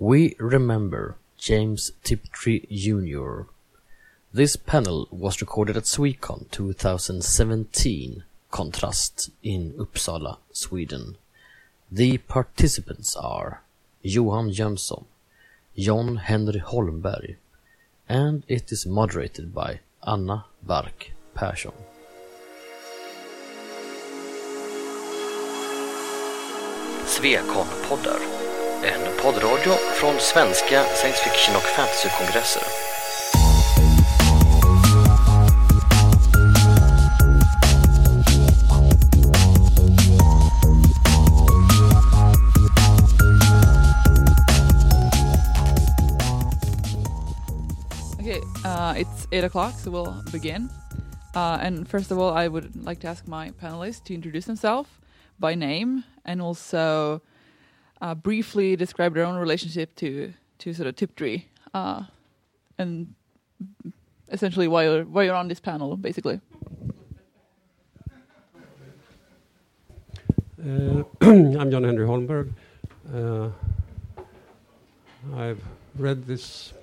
We remember James Tiptree Jr. This panel was recorded at Swecon 2017, Kontrast in Uppsala, Sweden. The participants are Johan Jönsson, John-Henri Holmberg, and it is moderated by Anna Bark Persson. Svekon-poddar. En poddradio från svenska science fiction och fantasykongresser. Okay, uh, it's eight o'clock, so we'll begin. Uh, and first of all, I would like to ask my panelists to introduce themselves by name and also uh, briefly describe their own relationship to to sort of Tiptree uh, and essentially why you're why you're on this panel, basically. Uh, I'm John-Henri Holmberg. Uh, I've read this,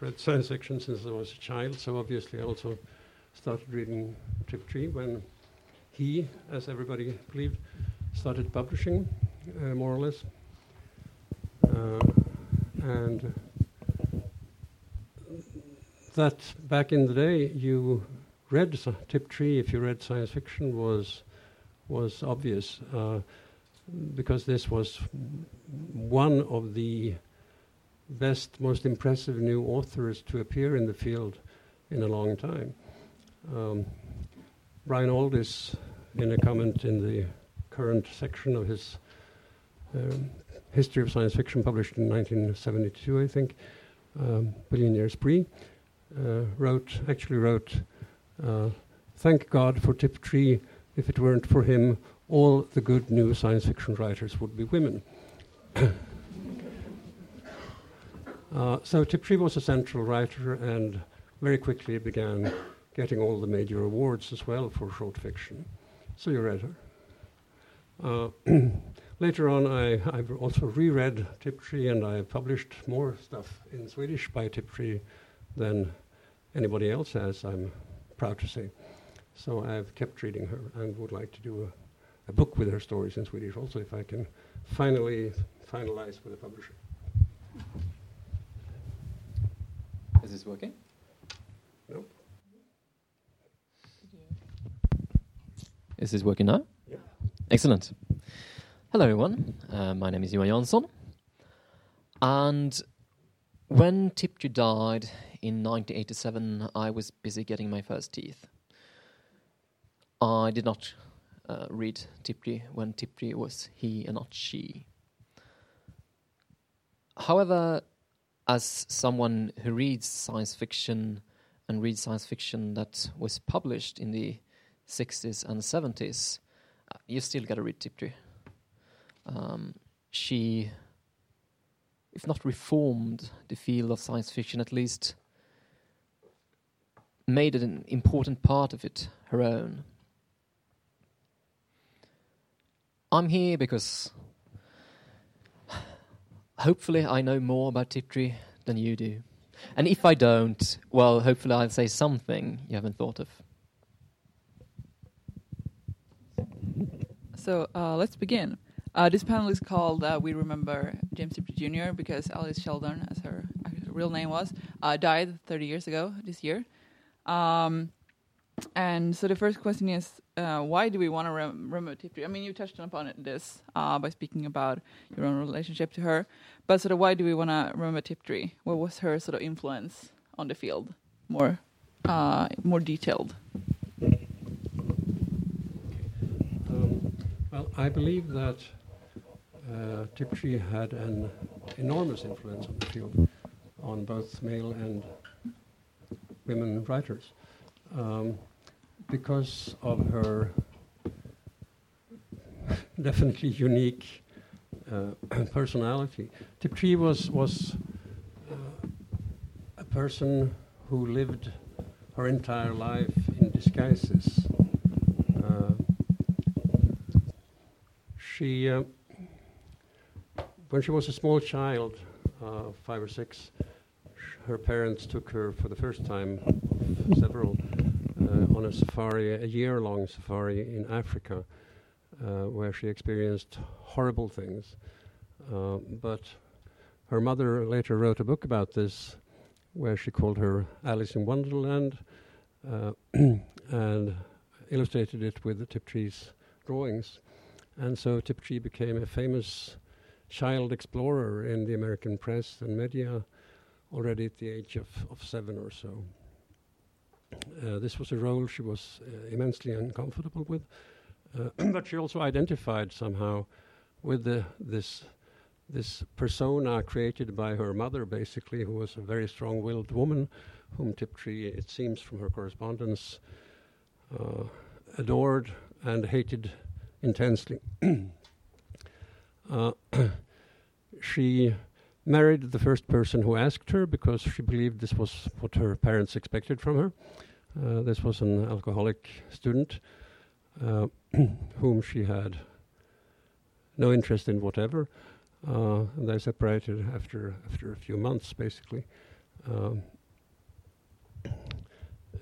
read science fiction since I was a child, so obviously I also started reading Tiptree when he, as everybody believed, started publishing, uh, more or less. Uh, and that back in the day, you read s- Tiptree if you read science fiction was was obvious uh, because this was one of the best, most impressive new authors to appear in the field in a long time. Um, Brian Aldiss, in a comment in the current section of his um, History of Science Fiction, published in 1972, I think, um, Billion Year Spree, uh, wrote, actually wrote, uh, Thank God for Tiptree if it weren't for him, all the good new science fiction writers would be women. uh, so Tiptree was a central writer and very quickly began getting all the major awards as well for short fiction. So you read her. Later on, I, I've also reread Tiptree and I published more stuff in Swedish by Tiptree than anybody else has, I'm proud to say. So I've kept reading her and would like to do a, a book with her stories in Swedish also if I can finally finalize with a publisher. Is this working? Nope. Is this working now? Yeah. Excellent. Hello, everyone. Uh, my name is Johan Jansson. And when Tiptree died in 1987, I was busy getting my first teeth. I did not uh, read Tiptree when Tiptree was he and not she. However, as someone who reads science fiction and reads science fiction that was published in the 60s and 70s, uh, you still got to read Tiptree. Um, she, if not reformed the field of science fiction, at least made it an important part of it her own. I'm here because hopefully I know more about Tiptree than you do. And if I don't, well, hopefully I'll say something you haven't thought of. So uh, let's begin. Uh, this panel is called uh, "We Remember James Tiptree Jr." because Alice Sheldon, as her real name was, uh, died 30 years ago this year. Um, and so the first question is, uh, why do we want to rem- remember Tiptree? I mean, you touched upon it this uh, by speaking about your own relationship to her, but sort of why do we want to remember Tiptree? What was her sort of influence on the field? More, uh, more detailed. Um, well, I believe that uh, Tiptree had an enormous influence on the field, on both male and women writers, um, because of her definitely unique uh, personality. Tiptree was was uh, a person who lived her entire life in disguises. Uh, she, uh, when she was a small child, uh, five or six, her parents took her for the first time, several, uh, on a safari, a year-long safari in Africa, uh, where she experienced horrible things. Uh, but her mother later wrote a book about this, where she called her Alice in Wonderland, uh, and illustrated it with the Tiptree's drawings. And so Tiptree became a famous child explorer in the American press and media already at the age of, of seven or so. Uh, this was a role she was uh, immensely uncomfortable with, uh, but she also identified somehow with the, this this persona created by her mother, basically, who was a very strong-willed woman, whom Tiptree, it seems from her correspondence, uh, adored and hated intensely. uh, she married the first person who asked her because she believed this was what her parents expected from her. Uh, this was an alcoholic student uh, whom she had no interest in whatever. Uh, and they separated after after a few months, basically. Um,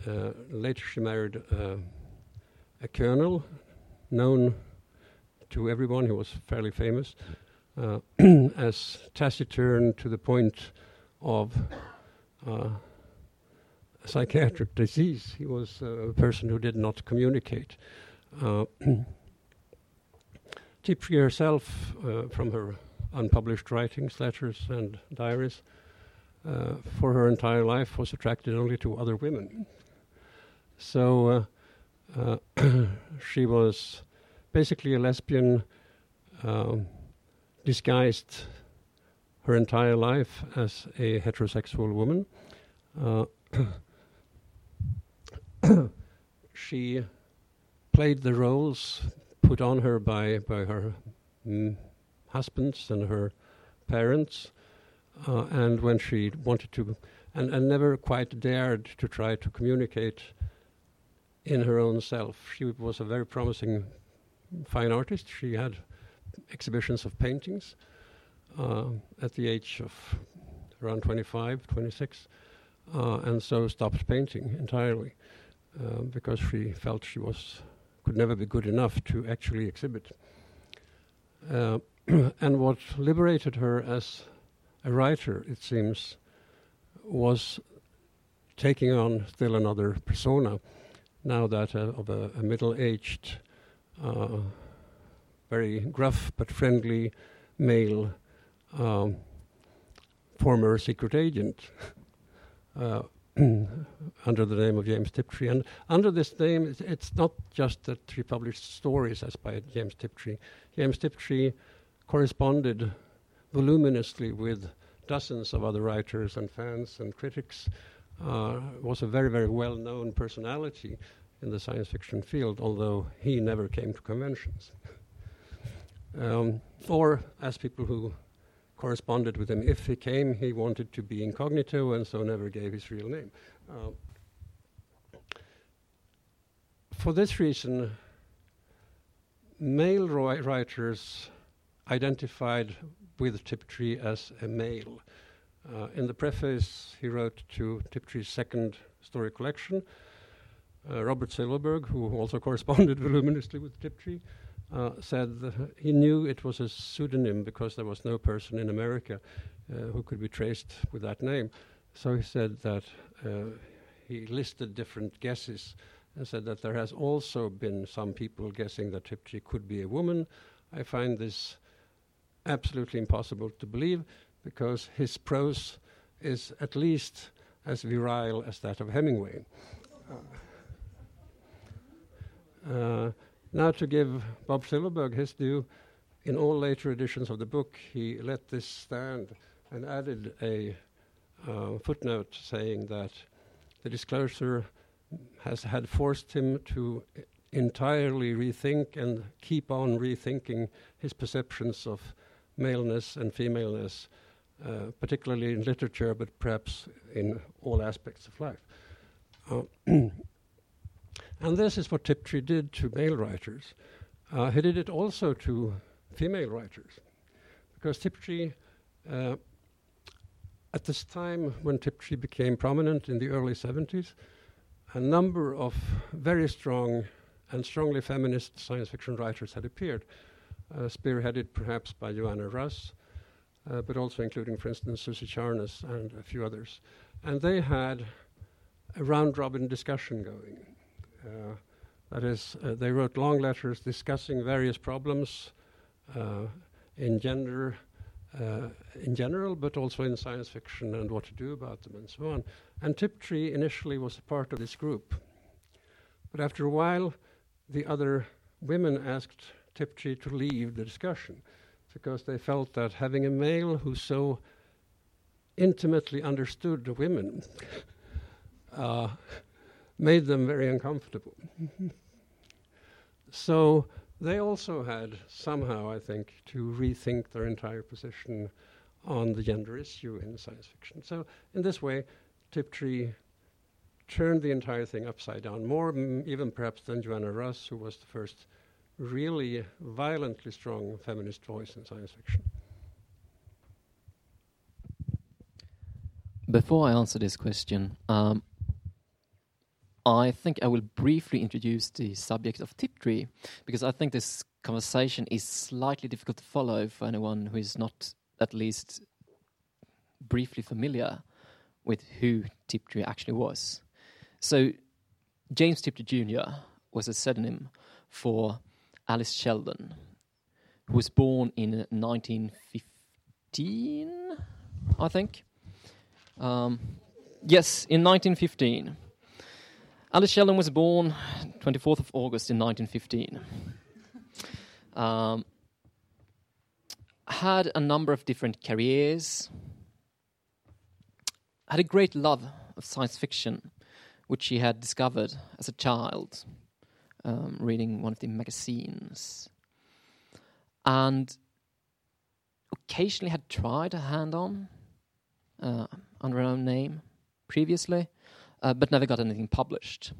uh, later, she married uh, a colonel known to everyone. He was fairly famous uh, as taciturn to the point of uh, psychiatric disease. He was a person who did not communicate. Uh, herself, uh, from her unpublished writings, letters, and diaries, uh, for her entire life was attracted only to other women. So uh, she was basically a lesbian um, disguised her entire life as a heterosexual woman. Uh, she played the roles put on her by, by her mm, husbands and her parents. Uh, and when she wanted to, and, and never quite dared to try to communicate in her own self. She was a very promising fine artist. She had exhibitions of paintings uh, at the age of around 25, 26, uh, and so stopped painting entirely uh, because she felt she was could never be good enough to actually exhibit. Uh, and what liberated her as a writer, it seems, was taking on still another persona, now that uh, of a, a middle-aged, uh, very gruff but friendly male um, former secret agent uh, under the name of James Tiptree. And under this name, it's, it's, not just that he published stories as by James Tiptree. James Tiptree corresponded voluminously with dozens of other writers and fans and critics. Uh, was a very, very well-known personality in the science fiction field, although he never came to conventions. um, or as people who corresponded with him, if he came, he wanted to be incognito and so never gave his real name. Uh, for this reason, male writers identified with Tiptree as a male. Uh, in the preface, he wrote to Tiptree's second story collection. Uh, Robert Silverberg, who also corresponded voluminously with Tiptree, uh, said that he knew it was a pseudonym because there was no person in America uh, who could be traced with that name. So he said that he listed different guesses and said that there has also been some people guessing that Tiptree could be a woman. I find this absolutely impossible to believe because his prose is at least as virile as that of Hemingway. Uh, uh, now, to give Bob Silverberg his due, in all later editions of the book, he let this stand and added a uh, footnote saying that the disclosure has had forced him to entirely rethink and keep on rethinking his perceptions of maleness and femaleness, uh, particularly in literature, but perhaps in all aspects of life. Uh, and this is what Tiptree did to male writers. Uh, he did it also to female writers, because Tiptree uh, at this time, when Tiptree became prominent in the early 70s, a number of very strong and strongly feminist science fiction writers had appeared, uh, spearheaded perhaps by Joanna Russ, uh, but also including, for instance, Suzy Charnas and a few others. And they had a round robin discussion going. Uh, that is, uh, they wrote long letters discussing various problems uh, in gender in general, but also in science fiction and what to do about them and so on. And Tiptree initially was a part of this group. But after a while, the other women asked Tiptree to leave the discussion because they felt that having a male who so intimately understood the women uh, made them very uncomfortable. so they also had somehow, I think, to rethink their entire position on the gender issue in science fiction. So, in this way, Tiptree turned the entire thing upside down, more m- even perhaps than Joanna Russ, who was the first really violently strong feminist voice in science fiction. Before I answer this question, um, I think I will briefly introduce the subject of Tiptree because I think this conversation is slightly difficult to follow for anyone who is not at least briefly familiar with who Tiptree actually was. So, James Tiptree Jr. was a pseudonym for Alice Sheldon, who was born in 1915, I think. Um, yes, in 1915. Alice Sheldon was born 24th of August in 1915. Um, had a number of different careers. Had a great love of science fiction, which she had discovered as a child, um, reading one of the magazines. And occasionally had tried a hand on uh, under her own name previously uh, but never got anything published.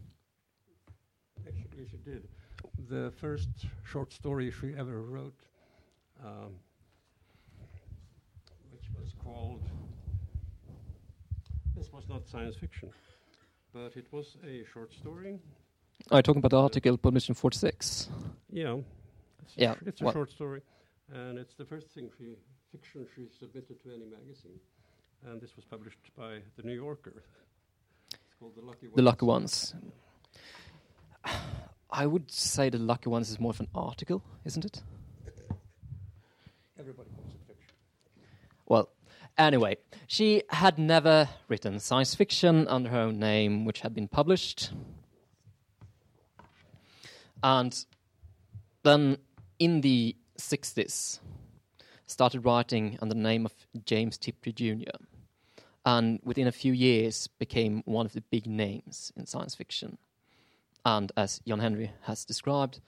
Actually, she did. The first short story she ever wrote, um, which was called. This was not science fiction, but it was a short story. Are you talking about the article published in 46? Yeah. It's Yeah, A, it's a what- short story, and it's the first thing she fiction she submitted to any magazine, and this was published by the New Yorker. Called the Lucky Ones. The Lucky Ones. I would say the Lucky Ones is more of an article, isn't it? Everybody calls it fiction. Well, anyway, she had never written science fiction under her own name, which had been published. And then in the 60s, started writing under the name of James Tiptree Jr. And within a few years, became one of the big names in science fiction. And as John-Henri has described,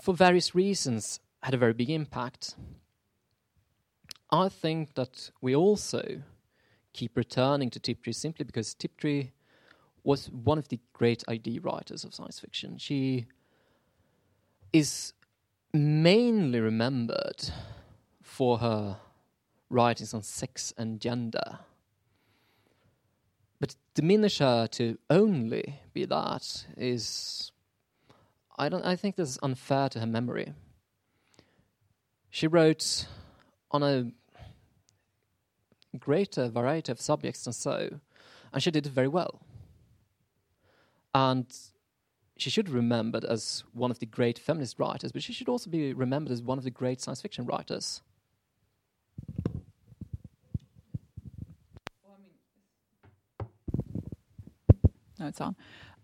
for various reasons, had a very big impact. I think that we also keep returning to Tiptree simply because Tiptree was one of the great ID writers of science fiction. She is mainly remembered for her writings on sex and gender. But diminish her to only be that is I don't I think this is unfair to her memory. She wrote on a greater variety of subjects than so, and she did it very well. And she should be remembered as one of the great feminist writers, but she should also be remembered as one of the great science fiction writers. It's. Uh,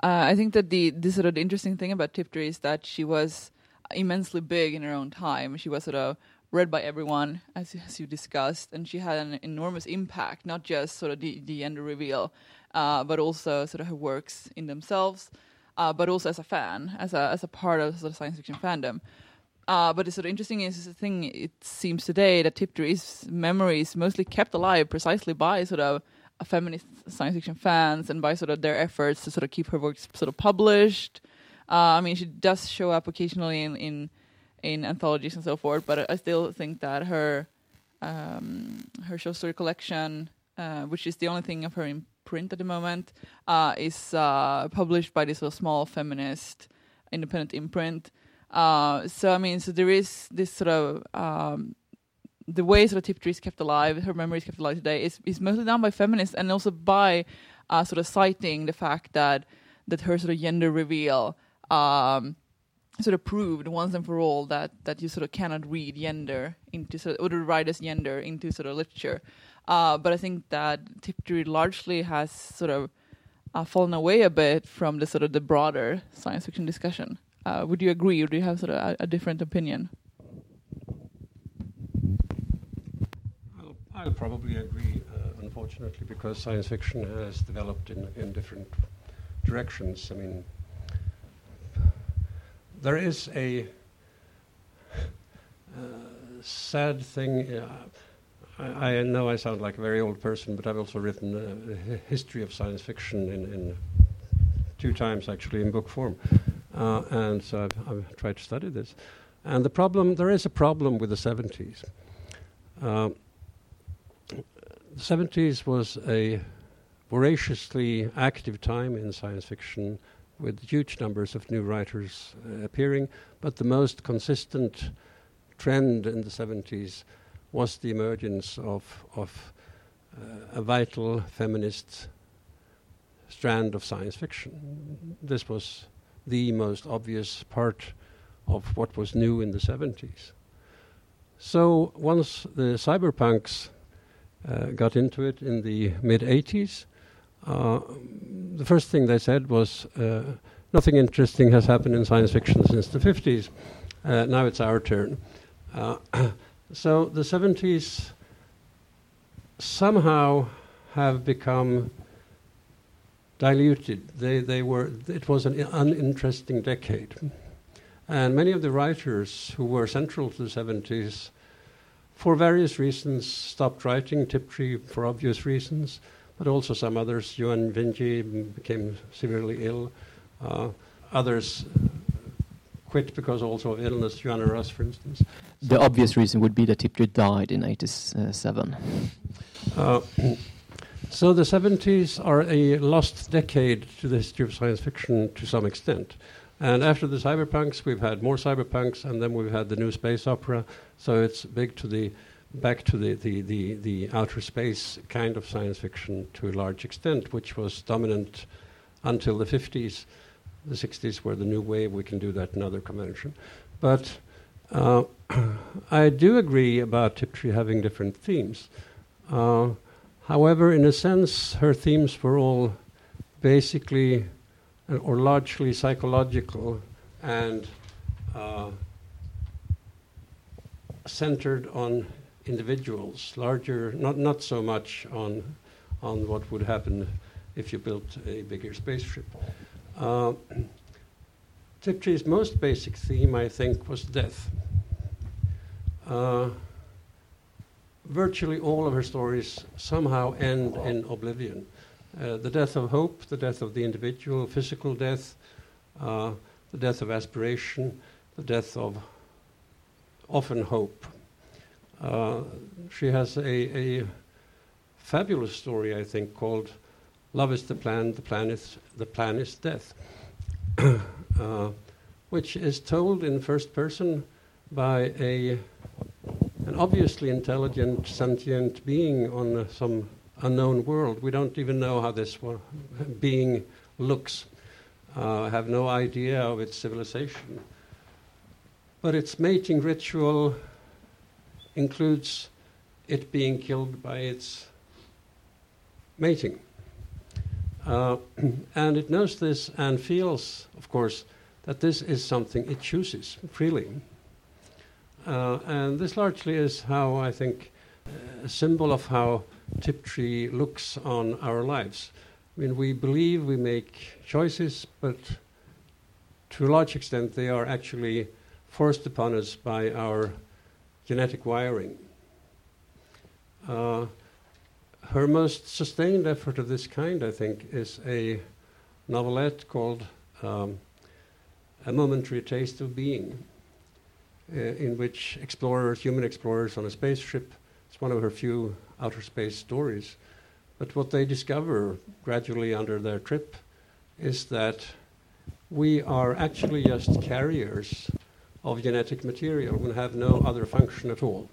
I think that the, the sort of the interesting thing about Tiptree is that she was immensely big in her own time. She was sort of read by everyone, as, as you discussed, and she had an enormous impact, not just sort of the, the end reveal, uh, but also sort of her works in themselves, uh, but also as a fan, as a as a part of sort of science fiction fandom. Uh, but the sort of interesting is the thing it seems today that Tiptree's memory is mostly kept alive precisely by sort of feminist science fiction fans and by sort of their efforts to sort of keep her works sort of published. Uh, I mean, she does show up occasionally in, in in anthologies and so forth, but I still think that her um, her short story collection, uh, which is the only thing of her in print at the moment, uh, is uh, published by this sort of small feminist independent imprint. Uh, so I mean, so there is this sort of um, the way sort of Tiptree is kept alive, her memory is kept alive today, is is mostly done by feminists and also by uh, sort of citing the fact that that her sort of gender reveal um, sort of proved once and for all that that you sort of cannot read gender into sort of, or the writer's gender into sort of literature. Uh, but I think that Tiptree largely has sort of uh, fallen away a bit from the sort of the broader science fiction discussion. Uh, would you agree, or do you have sort of a, a different opinion? I'll, probably agree, uh, unfortunately, because science fiction has developed in, in different directions. I mean, there is a uh, sad thing. Uh, I, I, know I sound like a very old person, but I've also written a, a history of science fiction in, in, two times, actually, in book form. Uh, and so I've, I've, tried to study this. And the problem, there is a problem with the 70s. The 70s was a voraciously active time in science fiction with huge numbers of new writers uh, appearing, but the most consistent trend in the 70s was the emergence of, of uh, a vital feminist strand of science fiction. This was the most obvious part of what was new in the 70s. So once the cyberpunks uh, got into it in the mid 80s, uh, the first thing they said was uh, nothing interesting has happened in science fiction since the 50s. Uh, now it's our turn. Uh, so the 70s somehow have become diluted. They, they were, it was an uninteresting decade. And many of the writers who were central to the 70s, for various reasons, stopped writing, Tiptree for obvious reasons, but also some others. Joan Vinge became severely ill. Uh, others quit because also of illness, Joanna Russ, for instance. The obvious reason would be that Tiptree died in 87. Uh, so the 70s are a lost decade to the history of science fiction to some extent. And after the cyberpunks, we've had more cyberpunks, and then we've had the new space opera. So it's big to the back to the, the, the, the outer space kind of science fiction to a large extent, which was dominant until the 50s. The 60s were the new wave. We can do that in other convention. But uh, I do agree about Tiptree having different themes. Uh, However, in a sense, her themes were all basically or largely psychological and uh, centered on individuals, larger, not, not so much on, on what would happen if you built a bigger spaceship. Uh, Tiptree's most basic theme, I think, was death. Uh, virtually all of her stories somehow end in oblivion. Uh, the death of hope, the death of the individual, physical death, uh, the death of aspiration, the death of often hope. Uh, she has a, a, fabulous story, I think, called "Love is the Plan, the Plan is the Plan is Death," uh, which is told in first person by a an obviously intelligent, sentient being on some unknown world. We don't even know how this being looks, uh, have no idea of its civilization. But its mating ritual includes it being killed by its mating. Uh, and it knows this and feels, of course, that this is something it chooses freely. Uh, and this largely is how I think a symbol of how Tiptree looks on our lives. I mean, we believe we make choices, but to a large extent, they are actually forced upon us by our genetic wiring. Uh, her most sustained effort of this kind, I think, is a novelette called um, A Momentary Taste of Being uh, in which explorers, human explorers on a spaceship, It's one of her few outer space stories. But what they discover gradually under their trip is that we are actually just carriers of genetic material. We have no other function at all.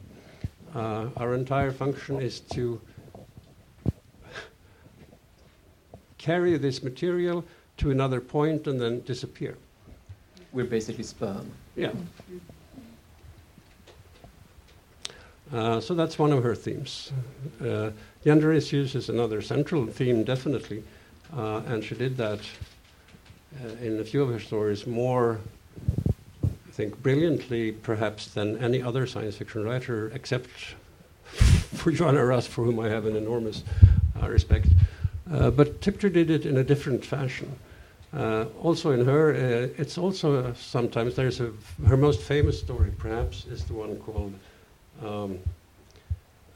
Uh, our entire function is to carry this material to another point and then disappear. We're basically sperm. Yeah. Uh, so that's one of her themes. Uh, gender issues is another central theme, definitely, uh, and she did that uh, in a few of her stories more, I think, brilliantly perhaps than any other science fiction writer, except for Joanna Russ, for whom I have an enormous uh, respect. But Tiptree did it in a different fashion. Also in her, it's also sometimes there's a her most famous story, perhaps, is the one called um,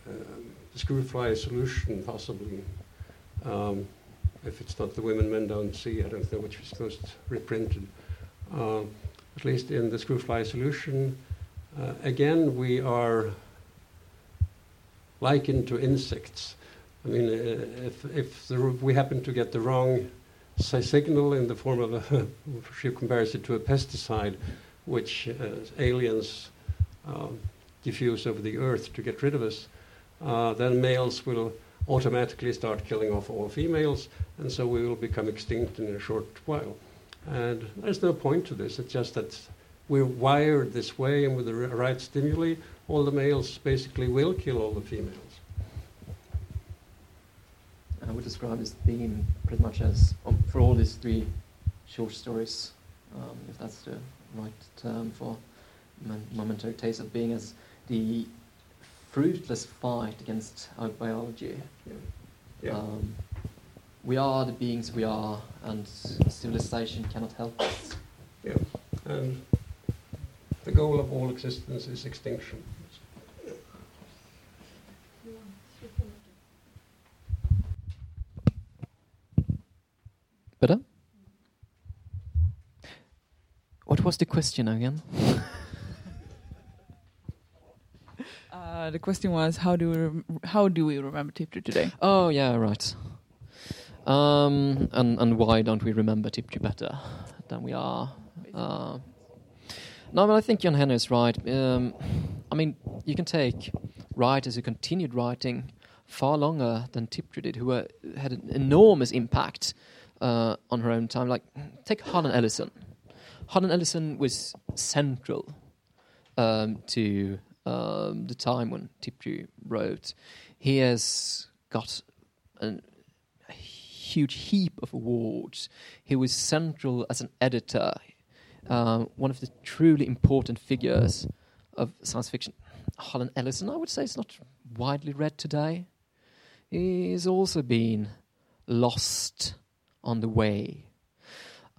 the Screwfly Solution, possibly. Um, if it's not the Women Men Don't See, I don't know which was most reprinted. at least in the Screwfly Solution, again we are likened to insects. I mean, uh, if, if the, we happen to get the wrong signal in the form of a, she compares it to a pesticide, which uh, aliens um, diffuse over the earth to get rid of us, uh, then males will automatically start killing off all females, and so we will become extinct in a short while. And there's no point to this, it's just that we're wired this way, and with the right stimuli, all the males basically will kill all the females. I would describe this theme pretty much as, um, for all these three short stories, um, if that's the right term for momentary taste of being, as the fruitless fight against our biology. Yeah. Yeah. Um, we are the beings we are, and civilization cannot help us. Yeah, and the goal of all existence is extinction. Better? What was the question again? uh, the question was how do we rem- how do we remember Tiptree today? Oh yeah, right. Um, and and why don't we remember Tiptree better than we are? Uh, no, but I think Jan Henry is right. Um, I mean, you can take writers who continued writing far longer than Tiptree did, who were, had an enormous impact uh, on her own time. Like, take Harlan Ellison. Harlan Ellison was central um, to um, the time when Tiptree wrote. He has got an, a huge heap of awards. He was central as an editor, uh, one of the truly important figures of science fiction. Harlan Ellison, I would say, is not widely read today. He's also been lost on the way.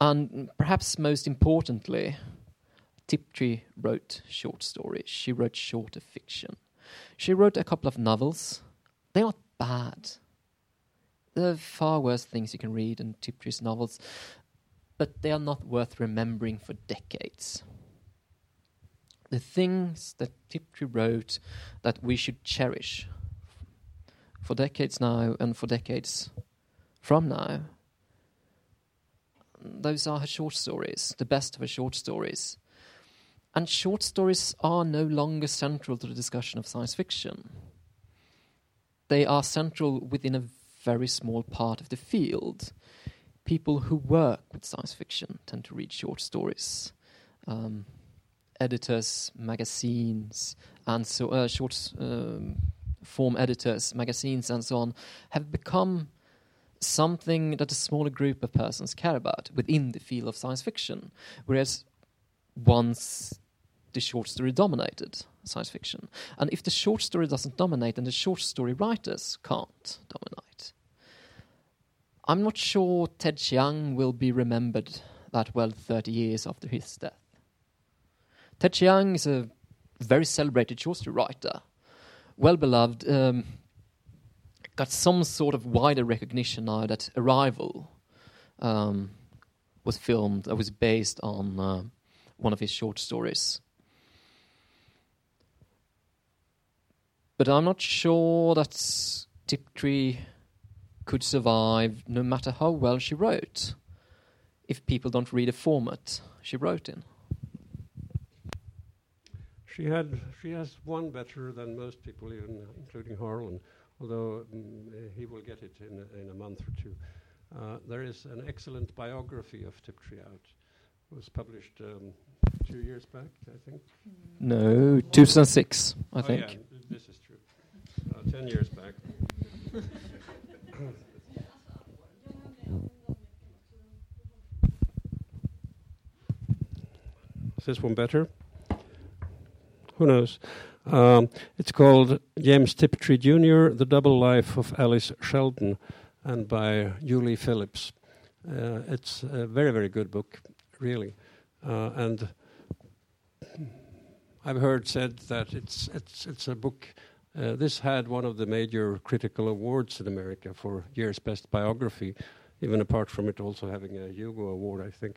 And perhaps most importantly, Tiptree wrote short stories. She wrote shorter fiction. She wrote a couple of novels. They're not bad. There are far worse things you can read in Tiptree's novels, but they are not worth remembering for decades. The things that Tiptree wrote that we should cherish for decades now and for decades from now those are her short stories, the best of her short stories. And short stories are no longer central to the discussion of science fiction. They are central within a very small part of the field. People who work with science fiction tend to read short stories. Um, editors, magazines, and so uh, short um, form editors, magazines, and so on have become something that a smaller group of persons care about within the field of science fiction. Whereas once the short story dominated science fiction. And if the short story doesn't dominate, then the short story writers can't dominate. I'm not sure Ted Chiang will be remembered that well 30 years after his death. Ted Chiang is a very celebrated short story writer, well beloved. Um, got some sort of wider recognition now that Arrival um, was filmed, that was based on uh, one of his short stories. But I'm not sure that Tiptree could survive no matter how well she wrote if people don't read the format she wrote in. She had she has one better than most people, even including Harlan, although mm, he will get it in a, in a month or two. Uh, there is an excellent biography of Tiptree out. It was published um, two years back, I think. No, 2006, I Oh, think. yeah, this is. Uh, ten years back. Is this one better? Who knows? Um, it's called James Tiptree Jr., The Double Life of Alice Sheldon, and by Julie Phillips. Uh, it's a very, very good book, really. Uh, and I've heard said that it's, it's, it's a book. Uh, this had one of the major critical awards in America for year's best biography, even apart from it also having a Hugo Award, I think.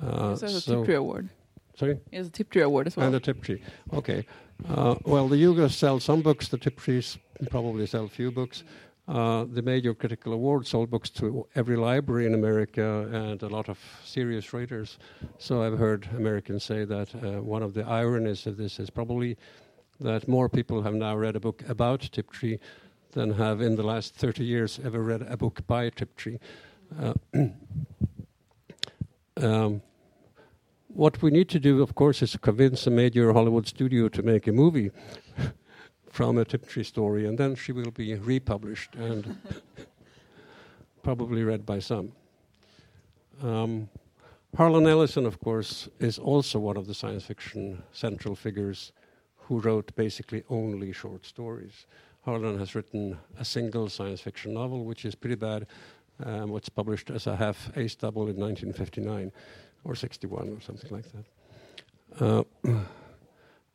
Uh, has a so- Tiptree Award. Sorry? Has a Tiptree Award as well. And the Tiptree. Okay. Uh, well, the Hugos sell some books. The Tiptrees probably sell few books. Uh, the major critical award sold books to every library in America and a lot of serious readers. So I've heard Americans say that uh, one of the ironies of this is probably that more people have now read a book about Tiptree than have in the last 30 years ever read a book by Tiptree. Uh, um, what we need to do, of course, is convince a major Hollywood studio to make a movie from a Tiptree story, and then she will be republished and probably read by some. Um, Harlan Ellison, of course, is also one of the science fiction central figures who wrote basically only short stories. Harlan has written a single science fiction novel, which is pretty bad. Um, what's published as a half ace double in 1959 or 61 or something like that. Uh,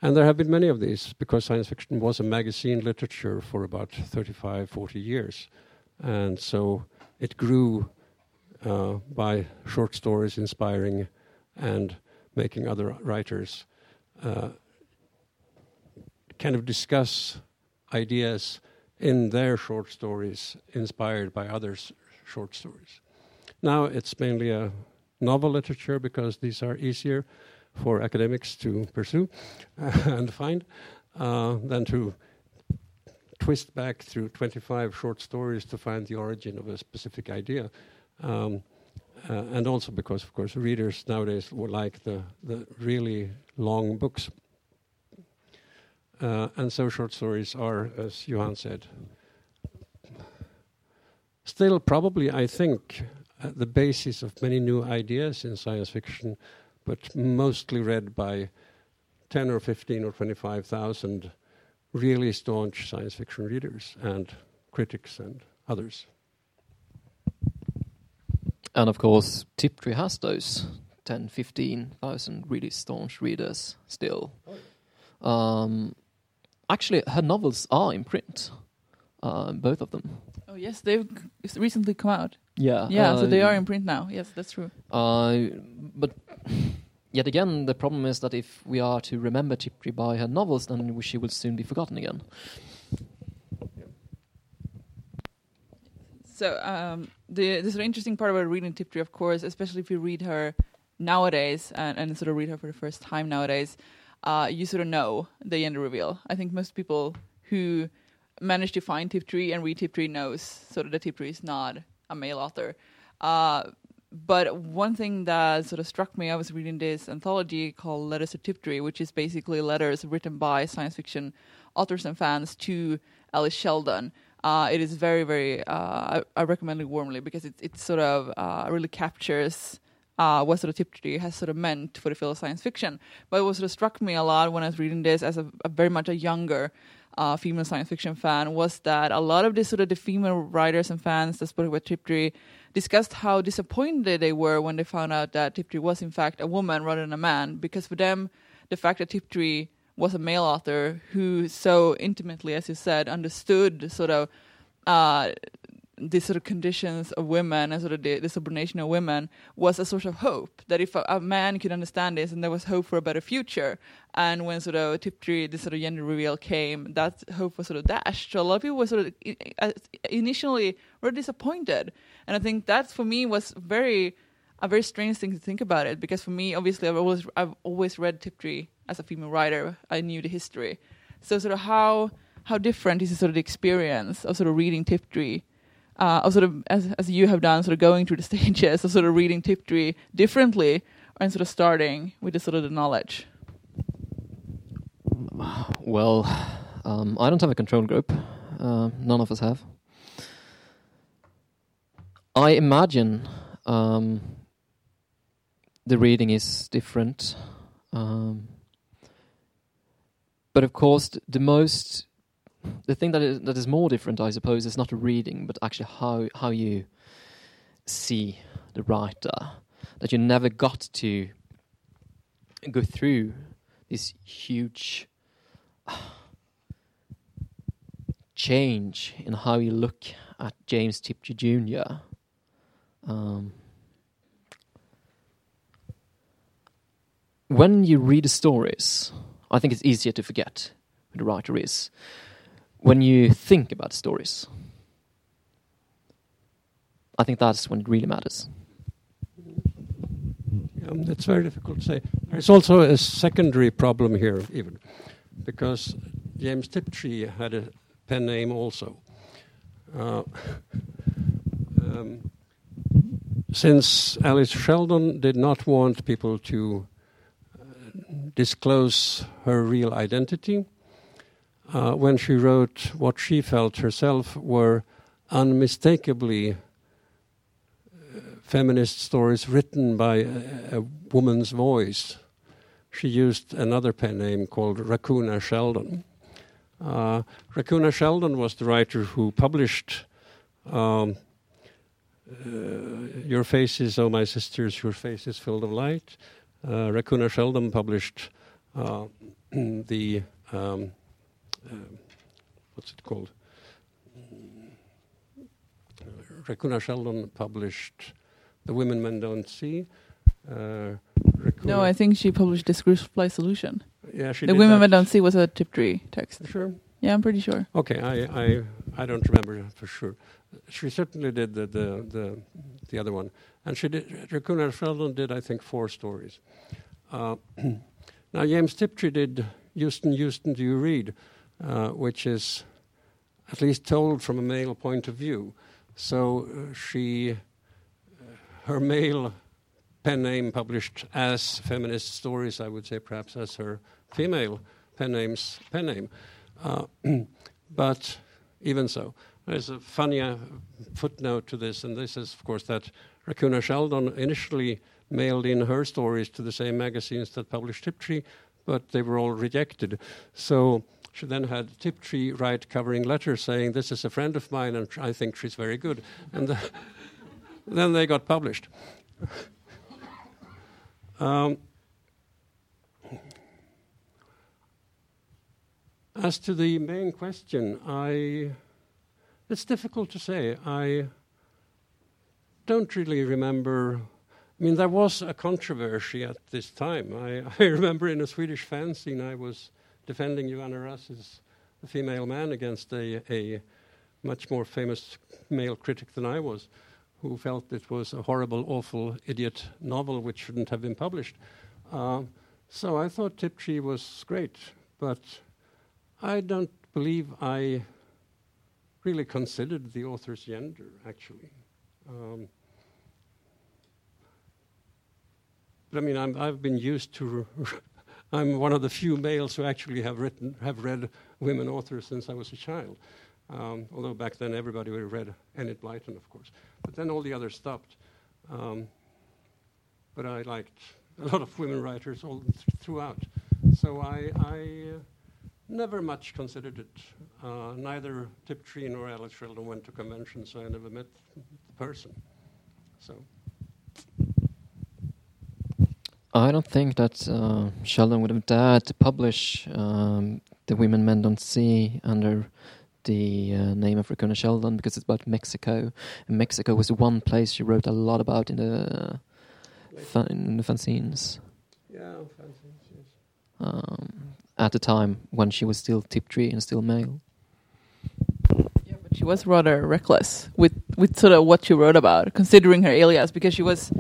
and there have been many of these because science fiction was a magazine literature for about 35, 40 years. And so it grew uh, by short stories inspiring and making other writers uh, kind of discuss ideas in their short stories inspired by others' short stories. Now it's mainly a novel literature because these are easier for academics to pursue and find uh, than to twist back through 25 short stories to find the origin of a specific idea. Um, uh, and also because, of course, readers nowadays would like the, the really long books. Uh, and so short stories are, as Johan said, still probably, I think, at the basis of many new ideas in science fiction, but mostly read by 10 or 15 or 25,000 really staunch science fiction readers and critics and others. And of course, Tiptree has those 10, 15,000 really staunch readers still. Um, actually, her novels are in print, uh, both of them. Oh yes, they've recently come out. Yeah. Yeah, so they uh, are in print now. Yes, that's true. Uh, but yet again, the problem is that if we are to remember Tiptree by her novels, then she will soon be forgotten again. So um, the the sort of interesting part about reading Tiptree, of course, especially if you read her nowadays and, and sort of read her for the first time nowadays, uh, you sort of know the gender reveal. I think most people who manage to find Tiptree and read Tiptree knows sort of that Tiptree is not a male author. Uh, but one thing that sort of struck me, I was reading this anthology called Letters to Tiptree, which is basically letters written by science fiction authors and fans to Alice Sheldon. Uh, it is very, very. Uh, I, I recommend it warmly because it it sort of uh, really captures uh, what sort of Tiptree has sort of meant for the field of science fiction. But what sort of struck me a lot when I was reading this as a, a very much a younger uh, female science fiction fan was that a lot of the sort of the female writers and fans that spoke about Tiptree discussed how disappointed they were when they found out that Tiptree was in fact a woman rather than a man, because for them the fact that Tiptree was a male author who so intimately, as you said, understood sort of uh, the sort of conditions of women and sort of the, the subordination of women was a source of hope that if a, a, man could understand this and there was hope for a better future. And when sort of Tiptree the sort of gender reveal came that hope was sort of dashed. So a lot of people were sort of initially were disappointed. And I think that for me was very a very strange thing to think about it because for me obviously I've always I've always read Tiptree as a female writer. I knew the history. So sort of how how different is the sort of the experience of sort of reading Tiptree uh, of sort of as as you have done, sort of going through the stages of sort of reading Tiptree differently, and sort of starting with the sort of the knowledge. Well, um, I don't have a control group. Uh, none of us have. I imagine um, the reading is different. Um, but of course, the most the thing that is, that is more different, I suppose, is not reading, but actually how how you see the writer. That you never got to go through this huge change in how you look at James Tiptree Jr. Um, when you read the stories, I think it's easier to forget who the writer is when you think about stories, I think that's when it really matters. Um, it's very difficult to say. There's also a secondary problem here, even, because James Tiptree had a pen name also. Uh, um, since Alice Sheldon did not want people to uh, disclose her real identity, uh, when she wrote what she felt herself were unmistakably uh, feminist stories written by a, a, woman's voice. She used another pen name called Raccoona Sheldon. Uh, Raccoona Sheldon was the writer who published um, uh, Your Faces, Oh My Sisters, Your Faces Filled of Light. Uh, Raccoona Sheldon published uh, the um, um, what's it called? Raccoona Sheldon published The Women Men Don't See. Uh, no, I think she published the Screwfly Solution. Yeah, she The Women Men Don't See was a Tiptree text. Sure. Yeah, I'm pretty sure. Okay, I, I, I don't remember for sure. She certainly did the, the, the, the other one. And she did, Sheldon did, I think, four stories. Uh, now, James Tiptree did Houston, Houston, Do You Read? Uh, which is at least told from a male point of view. So uh, she, uh, her male pen name published as feminist stories, I would say perhaps as her female pen name's pen name. Uh, but even so, there's a funny uh, footnote to this, and this is, of course, that Raccoona Sheldon initially mailed in her stories to the same magazines that published Tiptree, but they were all rejected. So she then had Tiptree write covering letters saying, This is a friend of mine and I think she's very good. And uh, then they got published. um, as to the main question, I, it's difficult to say. I don't really remember. I mean, there was a controversy at this time. I, I remember in a Swedish fanzine I was defending Joanna Russ as a female man against a, a much more famous male critic than I was, who felt it was a horrible, awful, idiot novel which shouldn't have been published. Uh, so I thought Tiptree was great, but I don't believe I really considered the author's gender, actually. Um, but I mean, i have been used to I'm one of the few males who actually have written, have read women authors since I was a child. Um, although back then everybody would have read Enid Blyton, of course. But then all the others stopped. Um, but I liked a lot of women writers all th- throughout. So I, I uh, never much considered it. Uh, neither Tiptree nor Alice Sheldon went to conventions, so I never met the person. So. I don't think that uh, Sheldon would have dared to publish um, The Women Men Don't See under the uh, name of Raccoon Sheldon because it's about Mexico. And Mexico was the one place she wrote a lot about in the fan, in the fanzines. Yeah, fanzines, yes. Um, at the time when she was still Tiptree and still male. Yeah, but she was rather reckless with with sort of what she wrote about, considering her alias, because she was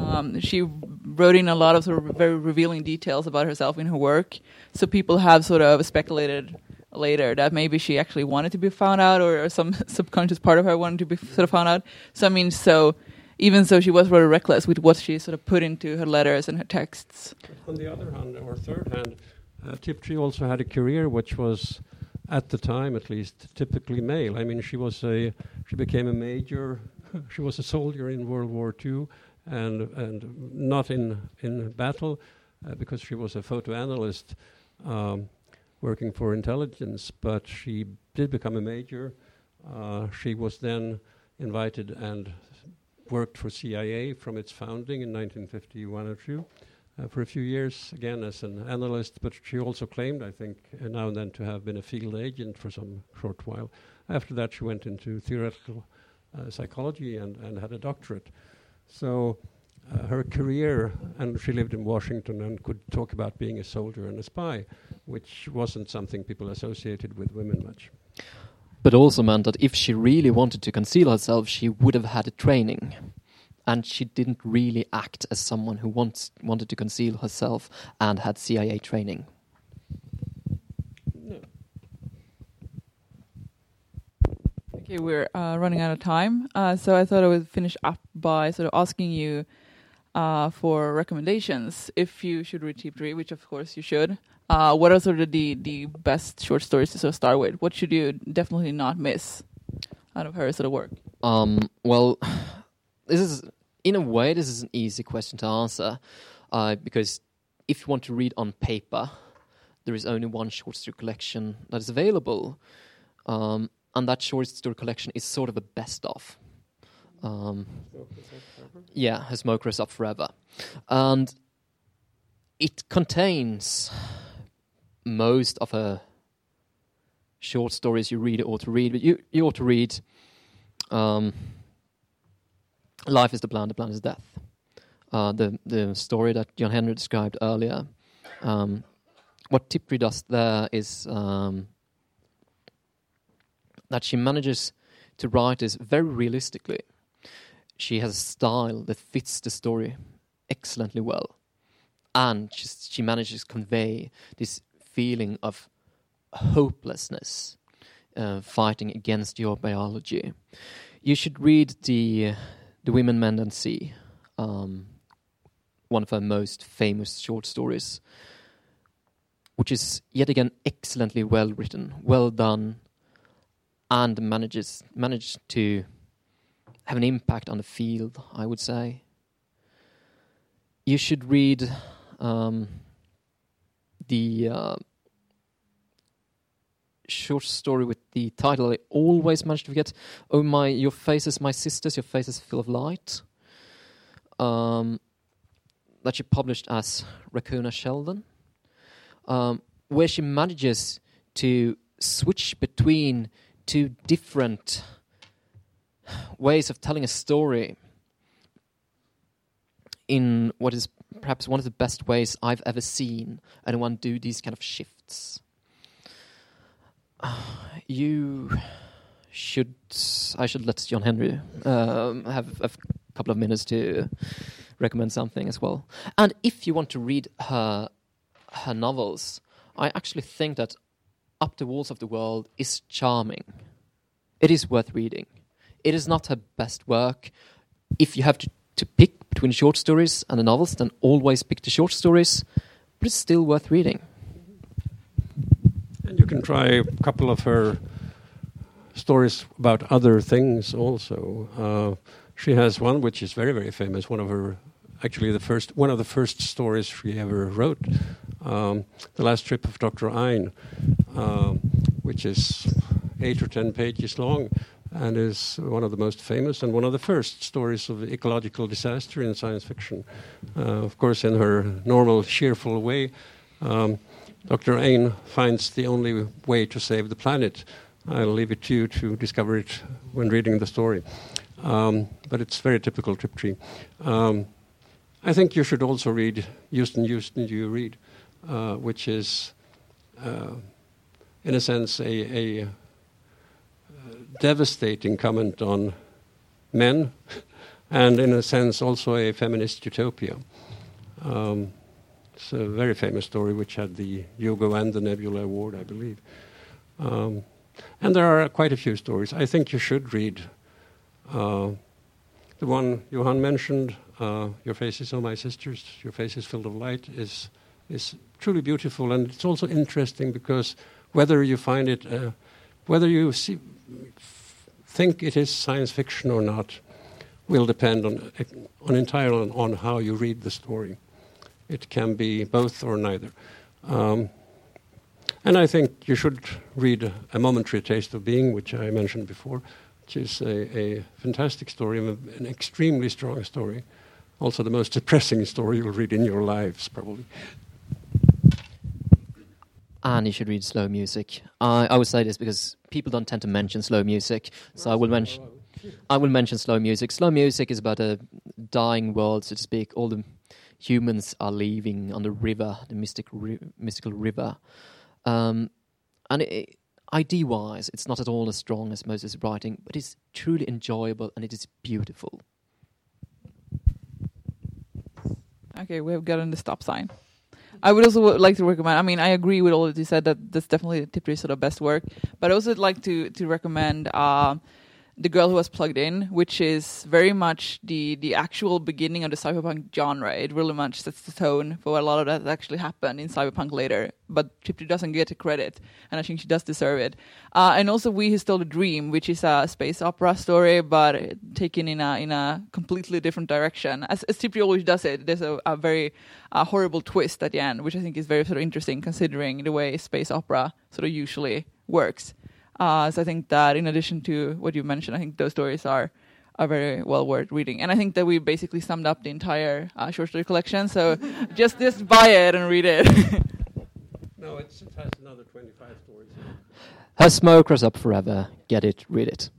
um, she wrote in a lot of sort of very revealing details about herself in her work. So people have sort of speculated later that maybe she actually wanted to be found out, or, or some subconscious part of her wanted to be sort of found out. So I mean, so even so, she was rather reckless with what she sort of put into her letters and her texts. On the other hand, or third hand, uh, Tiptree also had a career which was, at the time at least, typically male. I mean, she was a she became a major. she was a soldier in World War II, and and not in in battle, uh, because she was a photo analyst. Um, working for intelligence, but she did become a major. Uh, she was then invited and worked for CIA from its founding in 1951 or two uh, for a few years, again as an analyst, but she also claimed, I think, uh, now and then to have been a field agent for some short while. After that, she went into theoretical uh, psychology and, and had a doctorate. So uh, her career, and she lived in Washington and could talk about being a soldier and a spy, which wasn't something people associated with women much. But also meant that if she really wanted to conceal herself, she would have had a training. And she didn't really act as someone who wants, wanted to conceal herself and had CIA training. No. Okay, we're uh, running out of time, uh, so I thought I would finish up by sort of asking you uh, for recommendations if you should read Tiptree, which of course you should. Uh, what are sort of the, the best short stories to sort of start with? What should you definitely not miss out of her sort of work? Um, well, this is, in a way, this is an easy question to answer uh, because if you want to read on paper, there is only one short story collection that is available. Um, and that short story collection is sort of a best of. Um, yeah, Her Smoke Rose Up Forever. And it contains most of her short stories you really ought to read, but you, you ought to read um, Love is the Plan, the Plan is Death. Uh, the, the story that John-Henri described earlier. Um, what Tiptree does there is um, that she manages to write this very realistically. She has a style that fits the story excellently well. And she, she manages to convey this feeling of hopelessness uh, fighting against your biology. You should read the the Women Men Don't See, um, one of her most famous short stories, which is yet again excellently well written, well done, and manages managed to have an impact on the field. I would say. You should read um, the uh, short story with the title I always manage to forget. Oh my, your faces, my sisters, your faces full of light. Um, that she published as Raccoona Sheldon, um, where she manages to switch between two different ways of telling a story in what is perhaps one of the best ways I've ever seen anyone do these kind of shifts. you should. I should let John-Henri um, have a couple of minutes to recommend something as well. And if you want to read her her novels, I actually think that Up the Walls of the World is charming. It is worth reading. It is not her best work. If you have to, to pick between short stories and the novels, then always pick the short stories, but it's still worth reading. And you can try a couple of her stories about other things also. Uh, she has one which is very, very famous. One of her, actually, the first one of the first stories she ever wrote, um, "The Last Trip of Doctor Ain," uh, which is eight or ten pages long, and is one of the most famous and one of the first stories of ecological disaster in science fiction. Uh, of course, in her normal, cheerful way. Um, Dr. Ain finds the only way to save the planet I'll leave it to you to discover it when reading the story. Um, but it's very typical Tiptree. Um, I think you should also read Houston, Houston, Do You Read, uh, which is, uh, in a sense, a, a devastating comment on men, and in a sense also a feminist utopia. Um, it's a very famous story which had the Hugo and the Nebula Award, I believe. Um, and there are quite a few stories. I think you should read uh, the one Johan mentioned, uh, Your Face is My Sisters, Your Face is Filled of Light, is, is truly beautiful. And it's also interesting because whether you find it, uh, whether you see, think it is science fiction or not, will depend on, on entirely on how you read the story. It can be both or neither. Um, and I think you should read A Momentary Taste of Being, which I mentioned before, which is a, a fantastic story, an extremely strong story. Also, the most depressing story you'll read in your lives, probably. And you should read slow music. I, I would say this because people don't tend to mention slow music, so I will mention. I will mention slow music. Slow music is about a dying world, so to speak. All the humans are leaving on the river, the mystic ri- mystical river. Um, and it, ID wise, it's not at all as strong as Moses' writing, but it's truly enjoyable and it is beautiful. Okay, we have gotten the stop sign. I would also like to recommend. I mean, I agree with all that you said. That that's definitely Tiptree's sort of best work. But I also like to to recommend uh, the girl who was plugged in, which is very much the the actual beginning of the cyberpunk genre. It really much sets the tone for a lot of that actually happened in cyberpunk later. But Tiptree doesn't get the credit, and I think she does deserve it. Uh, and also, We Who Stole the Dream, which is a space opera story, but taken in a in a completely different direction. As, as Tiptree always does it, there's a, a very uh, horrible twist at the end, which I think is very sort of interesting considering the way space opera sort of usually works. Uh, so I think that in addition to what you mentioned, I think those stories are are very well worth reading. And I think that we basically summed up the entire uh, short story collection. So just just buy it and read it. no, it has another 25 stories. Her smoke smokers up forever. Get it, read it.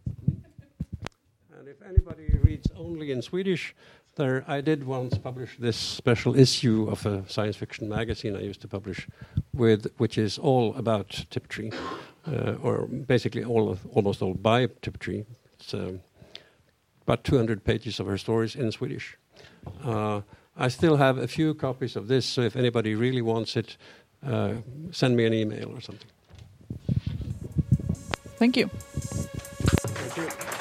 And if anybody reads only in Swedish, there I did once publish this special issue of a science fiction magazine I used to publish with, which is all about Tiptree or basically all of, almost all by Tiptree. It's um, about 200 pages of her stories in Swedish. Uh, I still have a few copies of this, so if anybody really wants it, uh, send me an email or something. Thank you. Thank you.